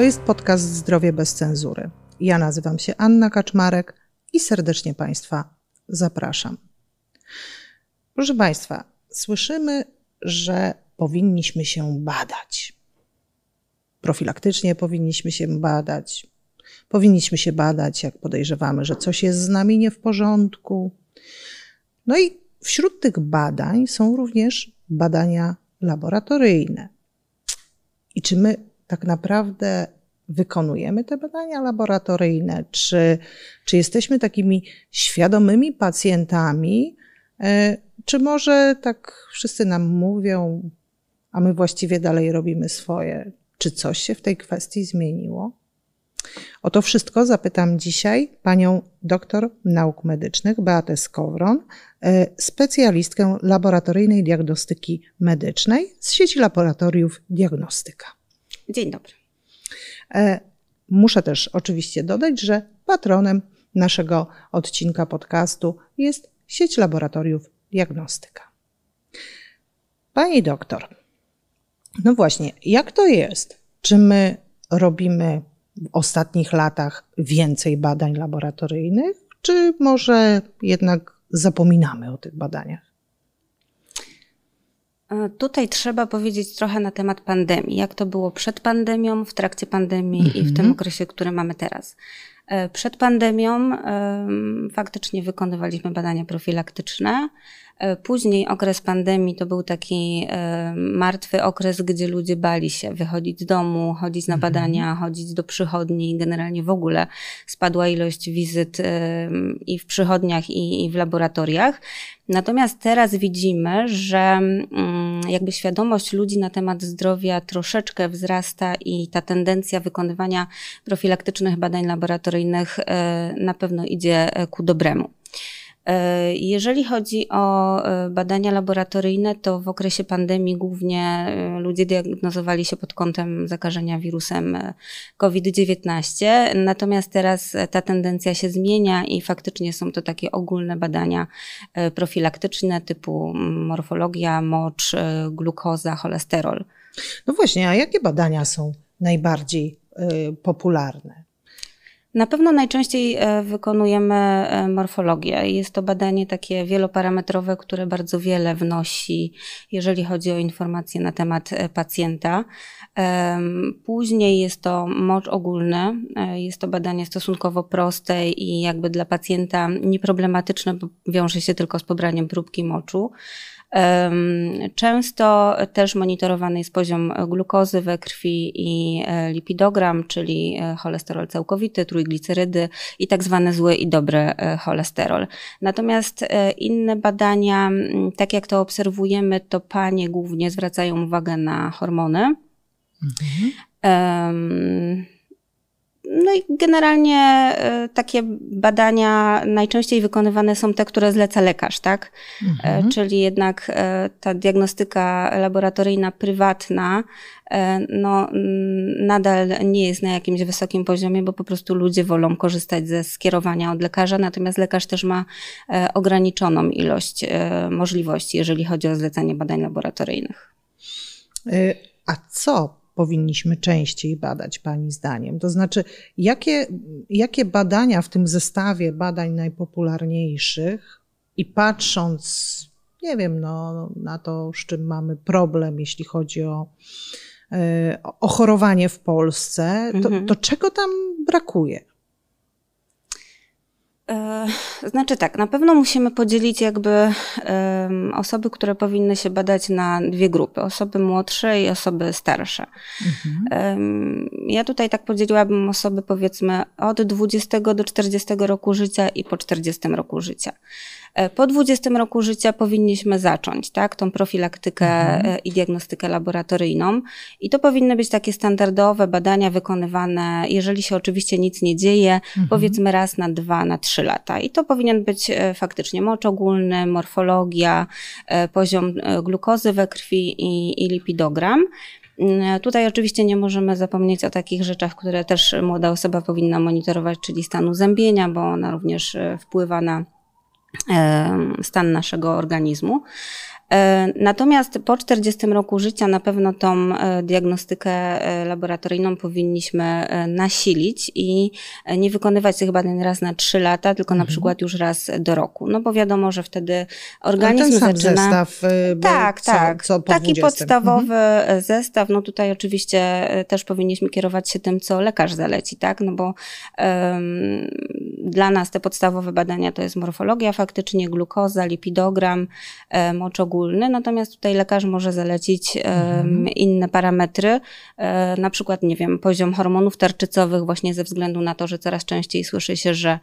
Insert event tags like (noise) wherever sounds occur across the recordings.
To jest podcast Zdrowie bez cenzury. Ja nazywam się Anna Kaczmarek i serdecznie Państwa zapraszam. Proszę Państwa, słyszymy, że powinniśmy się badać. Profilaktycznie powinniśmy się badać. Powinniśmy się badać, jak podejrzewamy, że coś jest z nami nie w porządku. No i wśród tych badań są również badania laboratoryjne. I czy my tak naprawdę wykonujemy te badania laboratoryjne? Czy, czy jesteśmy takimi świadomymi pacjentami? E, czy może tak wszyscy nam mówią, a my właściwie dalej robimy swoje? Czy coś się w tej kwestii zmieniło? O to wszystko zapytam dzisiaj panią doktor nauk medycznych Beatę Skowron, e, specjalistkę laboratoryjnej diagnostyki medycznej z sieci laboratoriów Diagnostyka. Dzień dobry. E, muszę też oczywiście dodać, że patronem naszego odcinka podcastu jest sieć laboratoriów Diagnostyka. Pani doktor, no właśnie, jak to jest? Czy my robimy w ostatnich latach więcej badań laboratoryjnych, czy może jednak zapominamy o tych badaniach? E, tutaj trzeba powiedzieć trochę na temat pandemii. Jak to było przed pandemią, w trakcie pandemii i w tym mhm. okresie, który mamy teraz. E, przed pandemią faktycznie wykonywaliśmy badania profilaktyczne. E, później okres pandemii to był taki martwy okres, gdzie ludzie bali się wychodzić z domu, chodzić na mhm. badania, chodzić do przychodni. Generalnie w ogóle spadła ilość wizyt i w przychodniach, i w laboratoriach. Natomiast teraz widzimy, że mm, jakby świadomość ludzi na temat zdrowia troszeczkę wzrasta i ta tendencja wykonywania profilaktycznych badań laboratoryjnych e, na pewno idzie e, ku dobremu. E, jeżeli chodzi o e, badania laboratoryjne, to w okresie pandemii głównie e, ludzie diagnozowali się pod kątem zakażenia wirusem COVID-19, natomiast teraz ta tendencja się zmienia i faktycznie są to takie ogólne badania profilaktyczne typu morfologia, mocz, glukoza, cholesterol. No właśnie, a jakie badania są najbardziej popularne? Na pewno najczęściej e, wykonujemy e, morfologię. Jest to badanie takie wieloparametrowe, które bardzo wiele wnosi, jeżeli chodzi o informacje na temat e, pacjenta. Później jest to mocz ogólny. Jest to badanie stosunkowo proste i jakby dla pacjenta nieproblematyczne, bo wiąże się tylko z pobraniem próbki moczu. Często też monitorowany jest poziom glukozy we krwi i e, lipidogram, czyli e, cholesterol całkowity, trójglicerydy i tak zwane zły i dobry e, cholesterol. Natomiast inne badania, tak jak to obserwujemy, to panie głównie zwracają uwagę na hormony. Mhm. Um, no i generalnie e, takie badania najczęściej wykonywane są te, które zleca lekarz, tak? E, mhm. Czyli jednak e, ta diagnostyka laboratoryjna prywatna no, nadal nie jest na jakimś wysokim poziomie, bo po prostu ludzie wolą korzystać ze skierowania od lekarza, natomiast lekarz też ma ograniczoną ilość możliwości, jeżeli chodzi o zlecenie badań laboratoryjnych. A co powinniśmy częściej badać, Pani zdaniem? To znaczy, jakie, jakie badania w tym zestawie badań najpopularniejszych i patrząc, nie wiem, no, na to, z czym mamy problem, jeśli chodzi o, e, o chorowanie w Polsce, to, mhm. to czego tam brakuje? E, znaczy tak, na pewno musimy podzielić jakby osoby, które powinny się badać na dwie grupy, osoby młodsze i osoby starsze. Mhm. Ja tutaj tak podzieliłabym osoby powiedzmy od 20 do 40 roku życia i po 40 roku życia. E, po 20 roku życia powinniśmy zacząć, tak, tą profilaktykę mhm. E, i diagnostykę laboratoryjną. I to powinny być takie standardowe badania wykonywane, jeżeli się oczywiście nic nie dzieje, mhm. powiedzmy raz na dwa, na trzy lata. I to powinien być e, faktycznie mocz ogólny, morfologia, poziom glukozy we krwi i, i lipidogram. Mm, tutaj oczywiście nie możemy zapomnieć o takich rzeczach, które też młoda osoba powinna monitorować, czyli stanu zębienia, bo ona również wpływa na stan naszego organizmu. E, natomiast po 40 roku życia na pewno tą e, diagnostykę e, laboratoryjną powinniśmy nasilić i nie wykonywać tych badań raz na 3 lata, tylko mhm. na przykład już raz do roku. No bo wiadomo, że wtedy organizm ten sam zaczyna... zestaw, tak, co, tak. Co po Taki 20. podstawowy mhm. zestaw. No tutaj oczywiście też powinniśmy kierować się tym, co lekarz zaleci, tak? No bo um, dla nas te podstawowe badania to jest morfologia faktycznie, glukoza, lipidogram, e, mocz ogólny, natomiast tutaj lekarz może zalecić mhm. inne parametry, e, na przykład, nie wiem, poziom hormonów tarczycowych właśnie ze względu na to, że coraz częściej słyszy się, że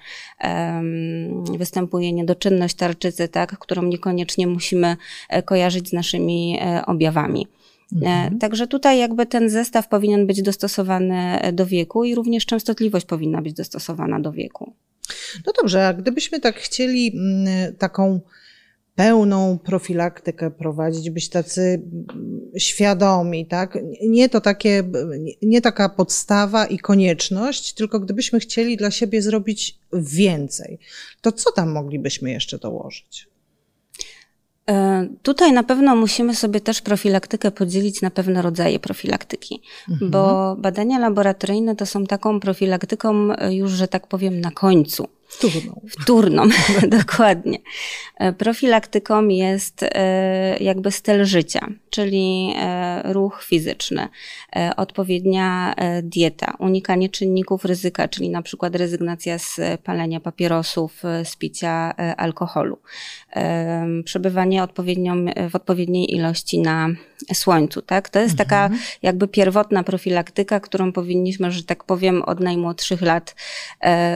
występuje niedoczynność tarczycy, tak, którą niekoniecznie musimy e, kojarzyć z naszymi objawami. Mhm. Także tutaj jakby ten zestaw powinien być dostosowany do wieku i również częstotliwość powinna być dostosowana do wieku. No dobrze, a gdybyśmy tak chcieli mm, taką pełną profilaktykę prowadzić, być tacy mm, świadomi, tak? Nie to takie, nie taka podstawa i konieczność, tylko gdybyśmy chcieli dla siebie zrobić więcej, to co tam moglibyśmy jeszcze dołożyć? E, tutaj na pewno musimy sobie też profilaktykę podzielić na pewne rodzaje profilaktyki, mhm. bo badania laboratoryjne to są taką profilaktyką już, że tak powiem, na końcu. Wtórną. Wtórną, (laughs) dokładnie. E, profilaktyką jest e, jakby styl życia, czyli e, ruch fizyczny, odpowiednia dieta, unikanie czynników ryzyka, czyli na przykład rezygnacja z palenia papierosów, z picia alkoholu, przebywanie odpowiednią, w odpowiedniej ilości na słońcu. Tak? To jest mhm. taka jakby pierwotna profilaktyka, którą powinniśmy, że tak powiem, od najmłodszych lat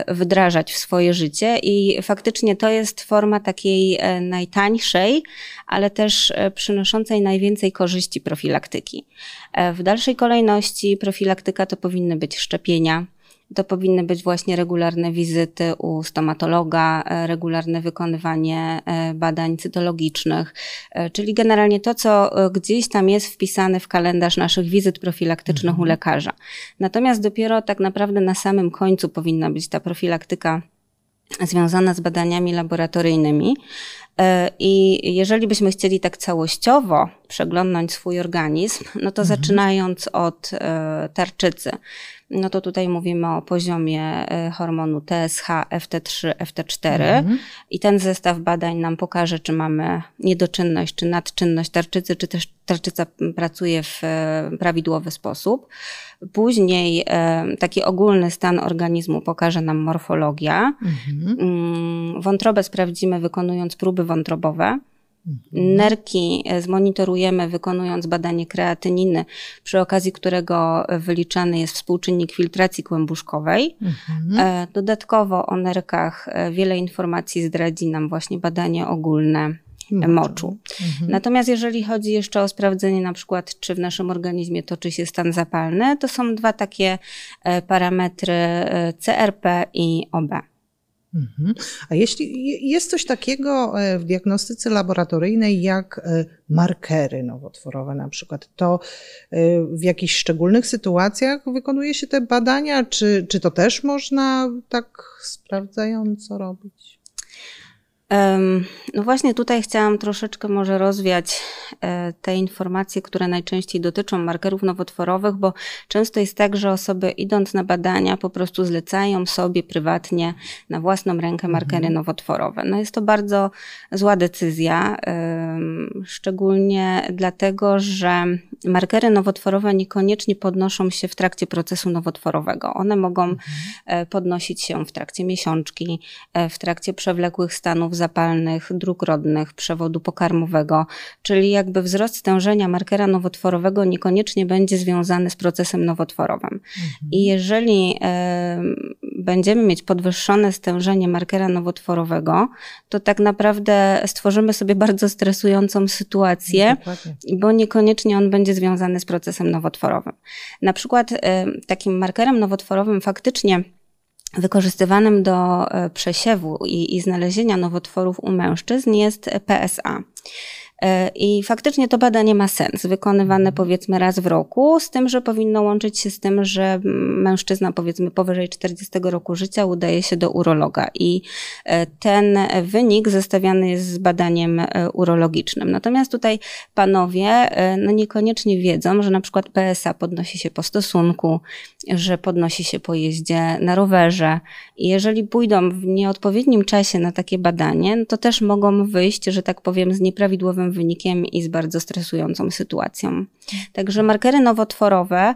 wdrażać w swoje swoje życie i faktycznie to jest forma takiej e, najtańszej, ale też e, przynoszącej najwięcej korzyści profilaktyki. E, w dalszej kolejności profilaktyka to powinny być szczepienia, to powinny być właśnie regularne wizyty u stomatologa, regularne wykonywanie badań cytologicznych, czyli generalnie to, co gdzieś tam jest wpisane w kalendarz naszych wizyt profilaktycznych mhm. u lekarza. Natomiast dopiero tak naprawdę na samym końcu powinna być ta profilaktyka związana z badaniami laboratoryjnymi. E, I jeżeli byśmy chcieli tak całościowo przeglądnąć swój organizm, no to mhm. zaczynając od e, tarczycy, no to tutaj mówimy o poziomie e, hormonu TSH, FT3, FT4 mhm. i ten zestaw badań nam pokaże, czy mamy niedoczynność, czy nadczynność tarczycy, czy też tarczyca pracuje w prawidłowy sposób. Później taki ogólny stan organizmu pokaże nam morfologia. Mhm. Mm, wątrobę sprawdzimy wykonując próby wątrobowe. Mhm. Nerki e, zmonitorujemy wykonując badanie kreatyniny, przy okazji którego wyliczany jest współczynnik filtracji kłębuszkowej. Mhm. E, dodatkowo o nerkach wiele informacji zdradzi nam właśnie badanie ogólne moczu. Mhm. Natomiast jeżeli chodzi jeszcze o sprawdzenie na przykład, czy w naszym organizmie toczy się stan zapalny, to są dwa takie e, parametry e, CRP i OB. Mhm. A jeśli jest coś takiego e, w diagnostyce laboratoryjnej jak markery nowotworowe na przykład, to w jakichś szczególnych sytuacjach wykonuje się te badania, czy, czy to też można tak sprawdzająco robić? No właśnie tutaj chciałam troszeczkę może rozwiać e, te informacje, które najczęściej dotyczą markerów nowotworowych, bo często jest tak, że osoby idąc na badania po prostu zlecają sobie prywatnie na własną rękę markery mhm. nowotworowe. No jest to bardzo zła decyzja, szczególnie dlatego, że markery nowotworowe niekoniecznie podnoszą się w trakcie procesu nowotworowego. One mogą mhm. E, podnosić się w trakcie miesiączki, e, w trakcie przewlekłych stanów zapalnych, dróg rodnych, przewodu pokarmowego, czyli jakby wzrost stężenia markera nowotworowego niekoniecznie będzie związany z procesem nowotworowym. Mhm. I jeżeli e, będziemy mieć podwyższone stężenie markera nowotworowego, to tak naprawdę stworzymy sobie bardzo stresującą sytuację, Dokładnie. bo niekoniecznie on będzie związany z procesem nowotworowym. Na przykład e, takim markerem nowotworowym faktycznie wykorzystywanym do e, przesiewu i, i znalezienia nowotworów u mężczyzn jest PSA. E, I faktycznie to badanie ma sens, wykonywane powiedzmy raz w roku, z tym, że powinno łączyć się z tym, że mężczyzna powiedzmy powyżej 40 roku życia udaje się do urologa i e, ten wynik zestawiany jest z badaniem urologicznym. Natomiast tutaj panowie no niekoniecznie wiedzą, że na przykład PSA podnosi się po stosunku, że podnosi się po jeździe na rowerze i jeżeli pójdą w nieodpowiednim czasie na takie badanie, no to też mogą wyjść, że tak powiem, z nieprawidłowym wynikiem i z bardzo stresującą sytuacją. Także markery nowotworowe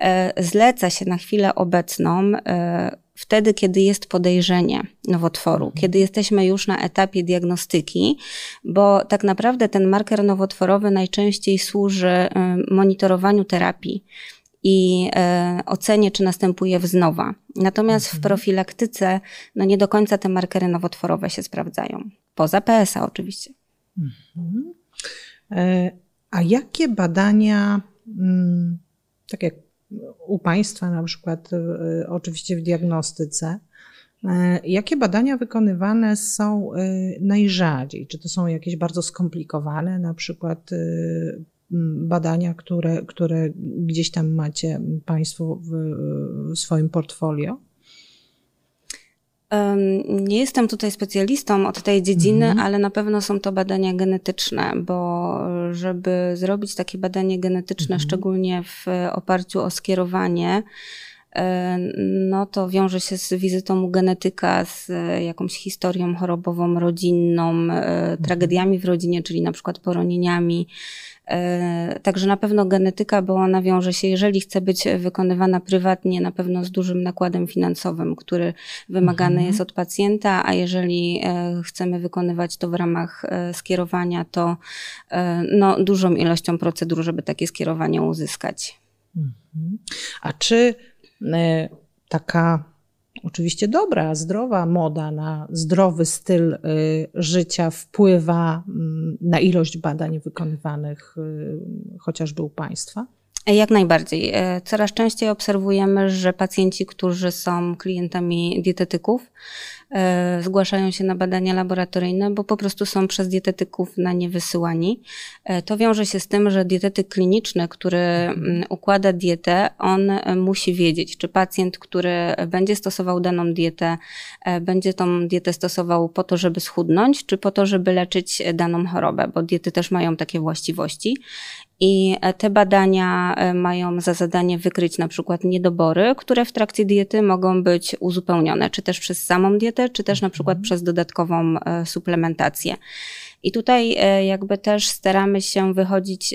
e, zleca się na chwilę obecną e, wtedy, kiedy jest podejrzenie nowotworu, mhm. kiedy jesteśmy już na etapie diagnostyki, bo tak naprawdę ten marker nowotworowy najczęściej służy e, monitorowaniu terapii i e, ocenie, czy następuje wznowa. Natomiast w mhm. profilaktyce no nie do końca te markery nowotworowe się sprawdzają. Poza PSA oczywiście. Mhm. E, a jakie badania, mm, tak jak u Państwa na przykład, e, oczywiście w diagnostyce, Jakie badania wykonywane są najrzadziej? Czy to są jakieś bardzo skomplikowane, na przykład badania, które, które gdzieś tam macie Państwo w, w swoim portfolio? Nie jestem tutaj specjalistą od tej dziedziny, mhm. ale na pewno są to badania genetyczne, bo żeby zrobić takie badanie genetyczne, mhm. szczególnie w oparciu o skierowanie, no to wiąże się z wizytą u genetyka, z jakąś historią chorobową rodzinną, e, mhm. tragediami w rodzinie, czyli na przykład poronieniami, E, także na pewno genetyka, bo ona wiąże się, jeżeli chce być wykonywana prywatnie, na pewno z dużym nakładem finansowym, który wymagany mhm. jest od pacjenta, a jeżeli e, chcemy wykonywać to w ramach e, skierowania, to no, dużą ilością procedur, żeby takie skierowanie uzyskać. Mhm. A czy taka oczywiście dobra, zdrowa moda na zdrowy styl y, życia wpływa mm, na ilość badań wykonywanych y, chociażby u Państwa? Jak najbardziej. E, coraz częściej obserwujemy, że pacjenci, którzy są klientami dietetyków, e, zgłaszają się na badania laboratoryjne, bo po prostu są przez dietetyków na nie wysyłani. E, to wiąże się z tym, że dietetyk kliniczny, który mm, układa dietę, on musi wiedzieć, czy pacjent, który będzie stosował daną dietę, będzie tą dietę stosował po to, żeby schudnąć, czy po to, żeby leczyć daną chorobę, bo diety też mają takie właściwości. I te badania e, mają za zadanie wykryć na przykład niedobory, które w trakcie diety mogą być uzupełnione, czy też przez samą dietę, czy też na przykład mhm. przez dodatkową e, suplementację. I tutaj e, jakby też staramy się wychodzić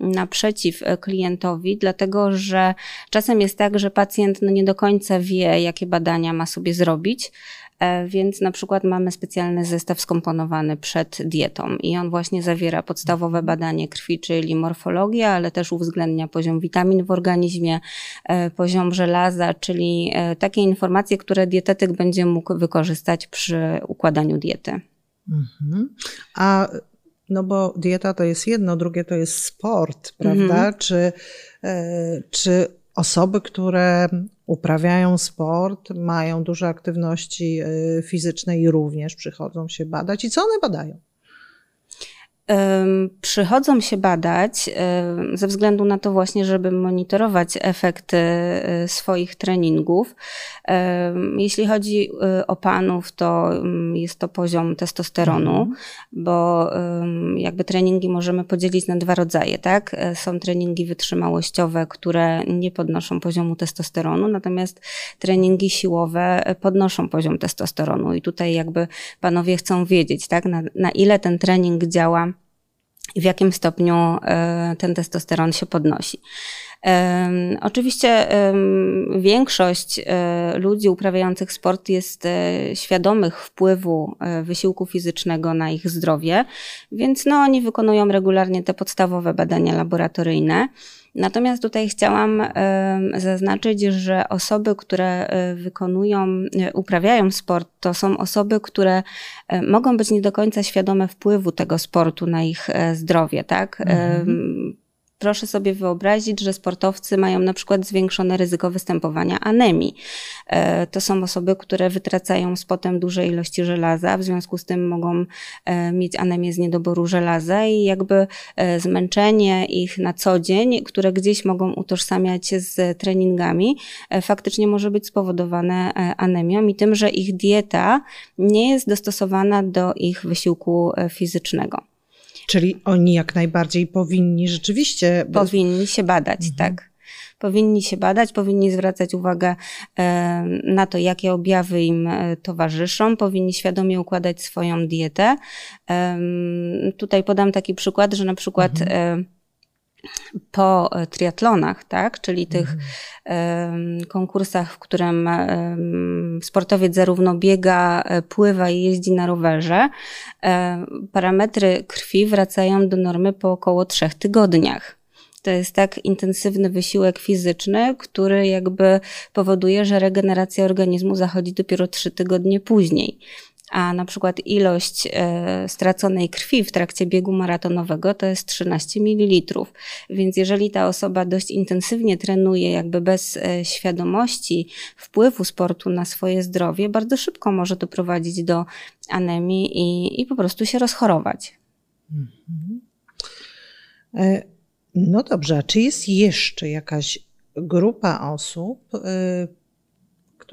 naprzeciw klientowi, dlatego że czasem jest tak, że pacjent no nie do końca wie, jakie badania ma sobie zrobić. E, więc na przykład mamy specjalny zestaw skomponowany przed dietą i on właśnie zawiera podstawowe badanie krwi, czyli morfologia, ale też uwzględnia poziom witamin w organizmie, e, poziom żelaza, czyli e, takie informacje, które dietetyk będzie mógł wykorzystać przy układaniu diety. Mhm. A no bo dieta to jest jedno, drugie to jest sport, prawda? Mhm. Czy, czy osoby, które uprawiają sport, mają dużo aktywności y, fizycznej i również przychodzą się badać. I co one badają? Przychodzą się badać ze względu na to właśnie, żeby monitorować efekty y, swoich treningów. Jeśli chodzi y, o panów, to jest to poziom testosteronu, mhm. bo jakby treningi możemy podzielić na dwa rodzaje, tak? E, są treningi wytrzymałościowe, które nie podnoszą poziomu testosteronu, natomiast treningi siłowe podnoszą poziom testosteronu i tutaj jakby panowie chcą wiedzieć, tak? Na, na ile ten trening działa i w jakim stopniu e, ten testosteron się podnosi. Oczywiście większość e, ludzi uprawiających sport jest e, świadomych wpływu wysiłku fizycznego na ich zdrowie, więc no, oni wykonują regularnie te podstawowe badania laboratoryjne. Natomiast tutaj chciałam zaznaczyć, że osoby, które e, wykonują, e, uprawiają sport, to są osoby, które e, mogą być nie do końca świadome wpływu tego sportu na ich zdrowie, tak? Mhm proszę sobie wyobrazić, że sportowcy mają na przykład zwiększone ryzyko występowania anemii. E, to są osoby, które wytracają z potem duże ilości żelaza, w związku z tym mogą e, mieć anemię z niedoboru żelaza i jakby e, zmęczenie ich na co dzień, które gdzieś mogą utożsamiać się z treningami, faktycznie może być spowodowane anemią i tym, że ich dieta nie jest dostosowana do ich wysiłku fizycznego. Czyli oni jak najbardziej powinni rzeczywiście. Powinni się badać, mhm. tak. Powinni się badać, powinni zwracać uwagę e, na to, jakie objawy im e, towarzyszą, powinni świadomie układać swoją dietę. Tutaj podam taki przykład, że na przykład mhm. E, po triatlonach, tak, czyli tych mhm. konkursach, w którym sportowiec zarówno biega, pływa i jeździ na rowerze, parametry krwi wracają do normy po około trzech tygodniach. To jest tak intensywny wysiłek fizyczny, który jakby powoduje, że regeneracja organizmu zachodzi dopiero trzy tygodnie później a na przykład ilość e, straconej krwi w trakcie biegu maratonowego to jest 13 ml. Więc jeżeli ta osoba dość intensywnie trenuje, jakby bez e, świadomości wpływu sportu na swoje zdrowie, bardzo szybko może doprowadzić do anemii i, i po prostu się rozchorować. Mhm. E, no dobrze, a czy jest jeszcze jakaś grupa osób,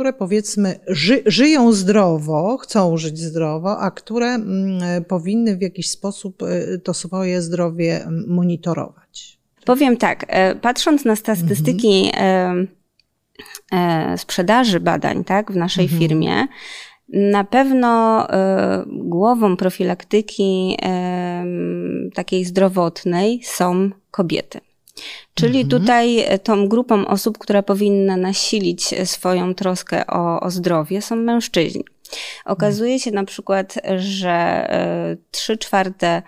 które powiedzmy ży, żyją zdrowo, chcą żyć zdrowo, a które mm, powinny w jakiś sposób y, to swoje zdrowie monitorować? Powiem tak, e, patrząc na statystyki mhm. E, e, sprzedaży badań tak, w naszej mhm. firmie, na pewno głową profilaktyki takiej zdrowotnej są kobiety. Czyli mhm. tutaj tą grupą osób, która powinna nasilić swoją troskę o, o zdrowie, są mężczyźni. Okazuje się na przykład, że trzy czwarte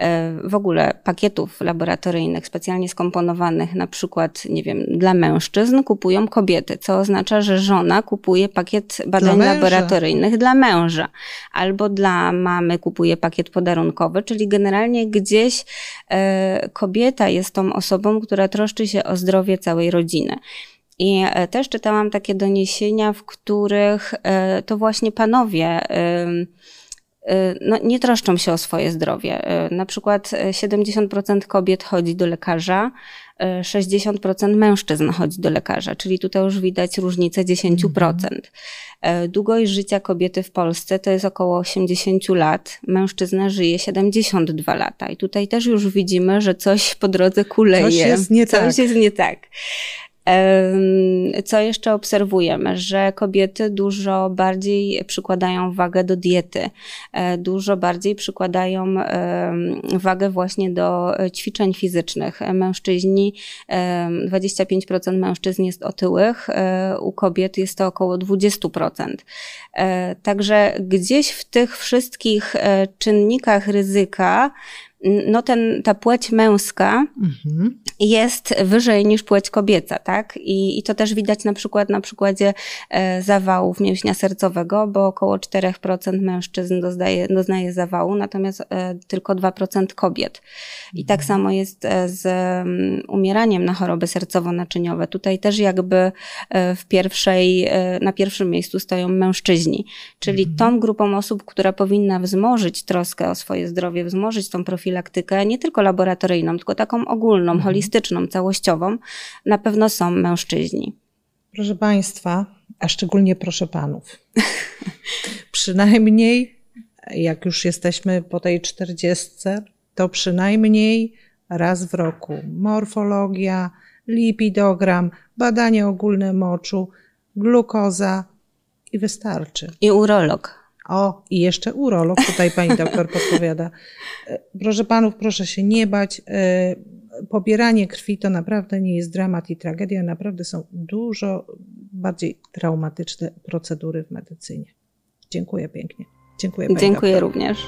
E, w ogóle pakietów laboratoryjnych specjalnie skomponowanych, na przykład, nie wiem, dla mężczyzn, kupują kobiety, co oznacza, że żona kupuje pakiet badań dla laboratoryjnych dla męża, albo dla mamy kupuje pakiet podarunkowy, czyli generalnie gdzieś e, kobieta jest tą osobą, która troszczy się o zdrowie całej rodziny. I e, też czytałam takie doniesienia, w których to właśnie panowie Y, no, nie troszczą się o swoje zdrowie. Na przykład 70% y, kobiet chodzi do lekarza, 60% mężczyzn chodzi do lekarza, czyli tutaj już widać różnicę 10%. Mhm. Długość życia kobiety w Polsce to jest około 80 lat, mężczyzna żyje 72 lata. I tutaj też już widzimy, że coś po drodze kuleje. Coś jest nie coś tak. Jest nie tak. Co jeszcze obserwujemy? Że kobiety dużo bardziej przykładają wagę do diety, e, dużo bardziej przykładają wagę właśnie do ćwiczeń fizycznych. Mężczyźni, 25% mężczyzn jest otyłych, e, u kobiet jest to około 20%. E, także gdzieś w tych wszystkich czynnikach ryzyka no ten, ta płeć męska mhm. Jest wyżej niż płeć kobieca, tak? I, I to też widać na przykład na przykładzie e, zawałów mięśnia sercowego, bo około 4% mężczyzn doznaje, doznaje zawału, natomiast e, tylko 2% kobiet. I tak mhm. samo jest e, z um, umieraniem na choroby sercowo-naczyniowe. Tutaj też jakby e, w pierwszej, e, na pierwszym miejscu stoją mężczyźni, czyli mhm. tą grupą osób, która powinna wzmożyć troskę o swoje zdrowie, wzmożyć tą profilaktykę, nie tylko laboratoryjną, tylko taką ogólną, mhm. Holistyczną, całościową, na pewno są mężczyźni. Proszę Państwa, a szczególnie proszę Panów. (laughs) przynajmniej, jak już jesteśmy po tej czterdziestce, to przynajmniej raz w roku morfologia, lipidogram, badanie ogólne moczu, glukoza i wystarczy. I urolog. O, i jeszcze urolog, tutaj pani doktor (laughs) podpowiada. E, proszę panów, proszę się nie bać. Pobieranie krwi to naprawdę nie jest dramat i tragedia, naprawdę są dużo bardziej traumatyczne procedury w medycynie. Dziękuję pięknie. Dziękuję. Dziękuję doktor. również.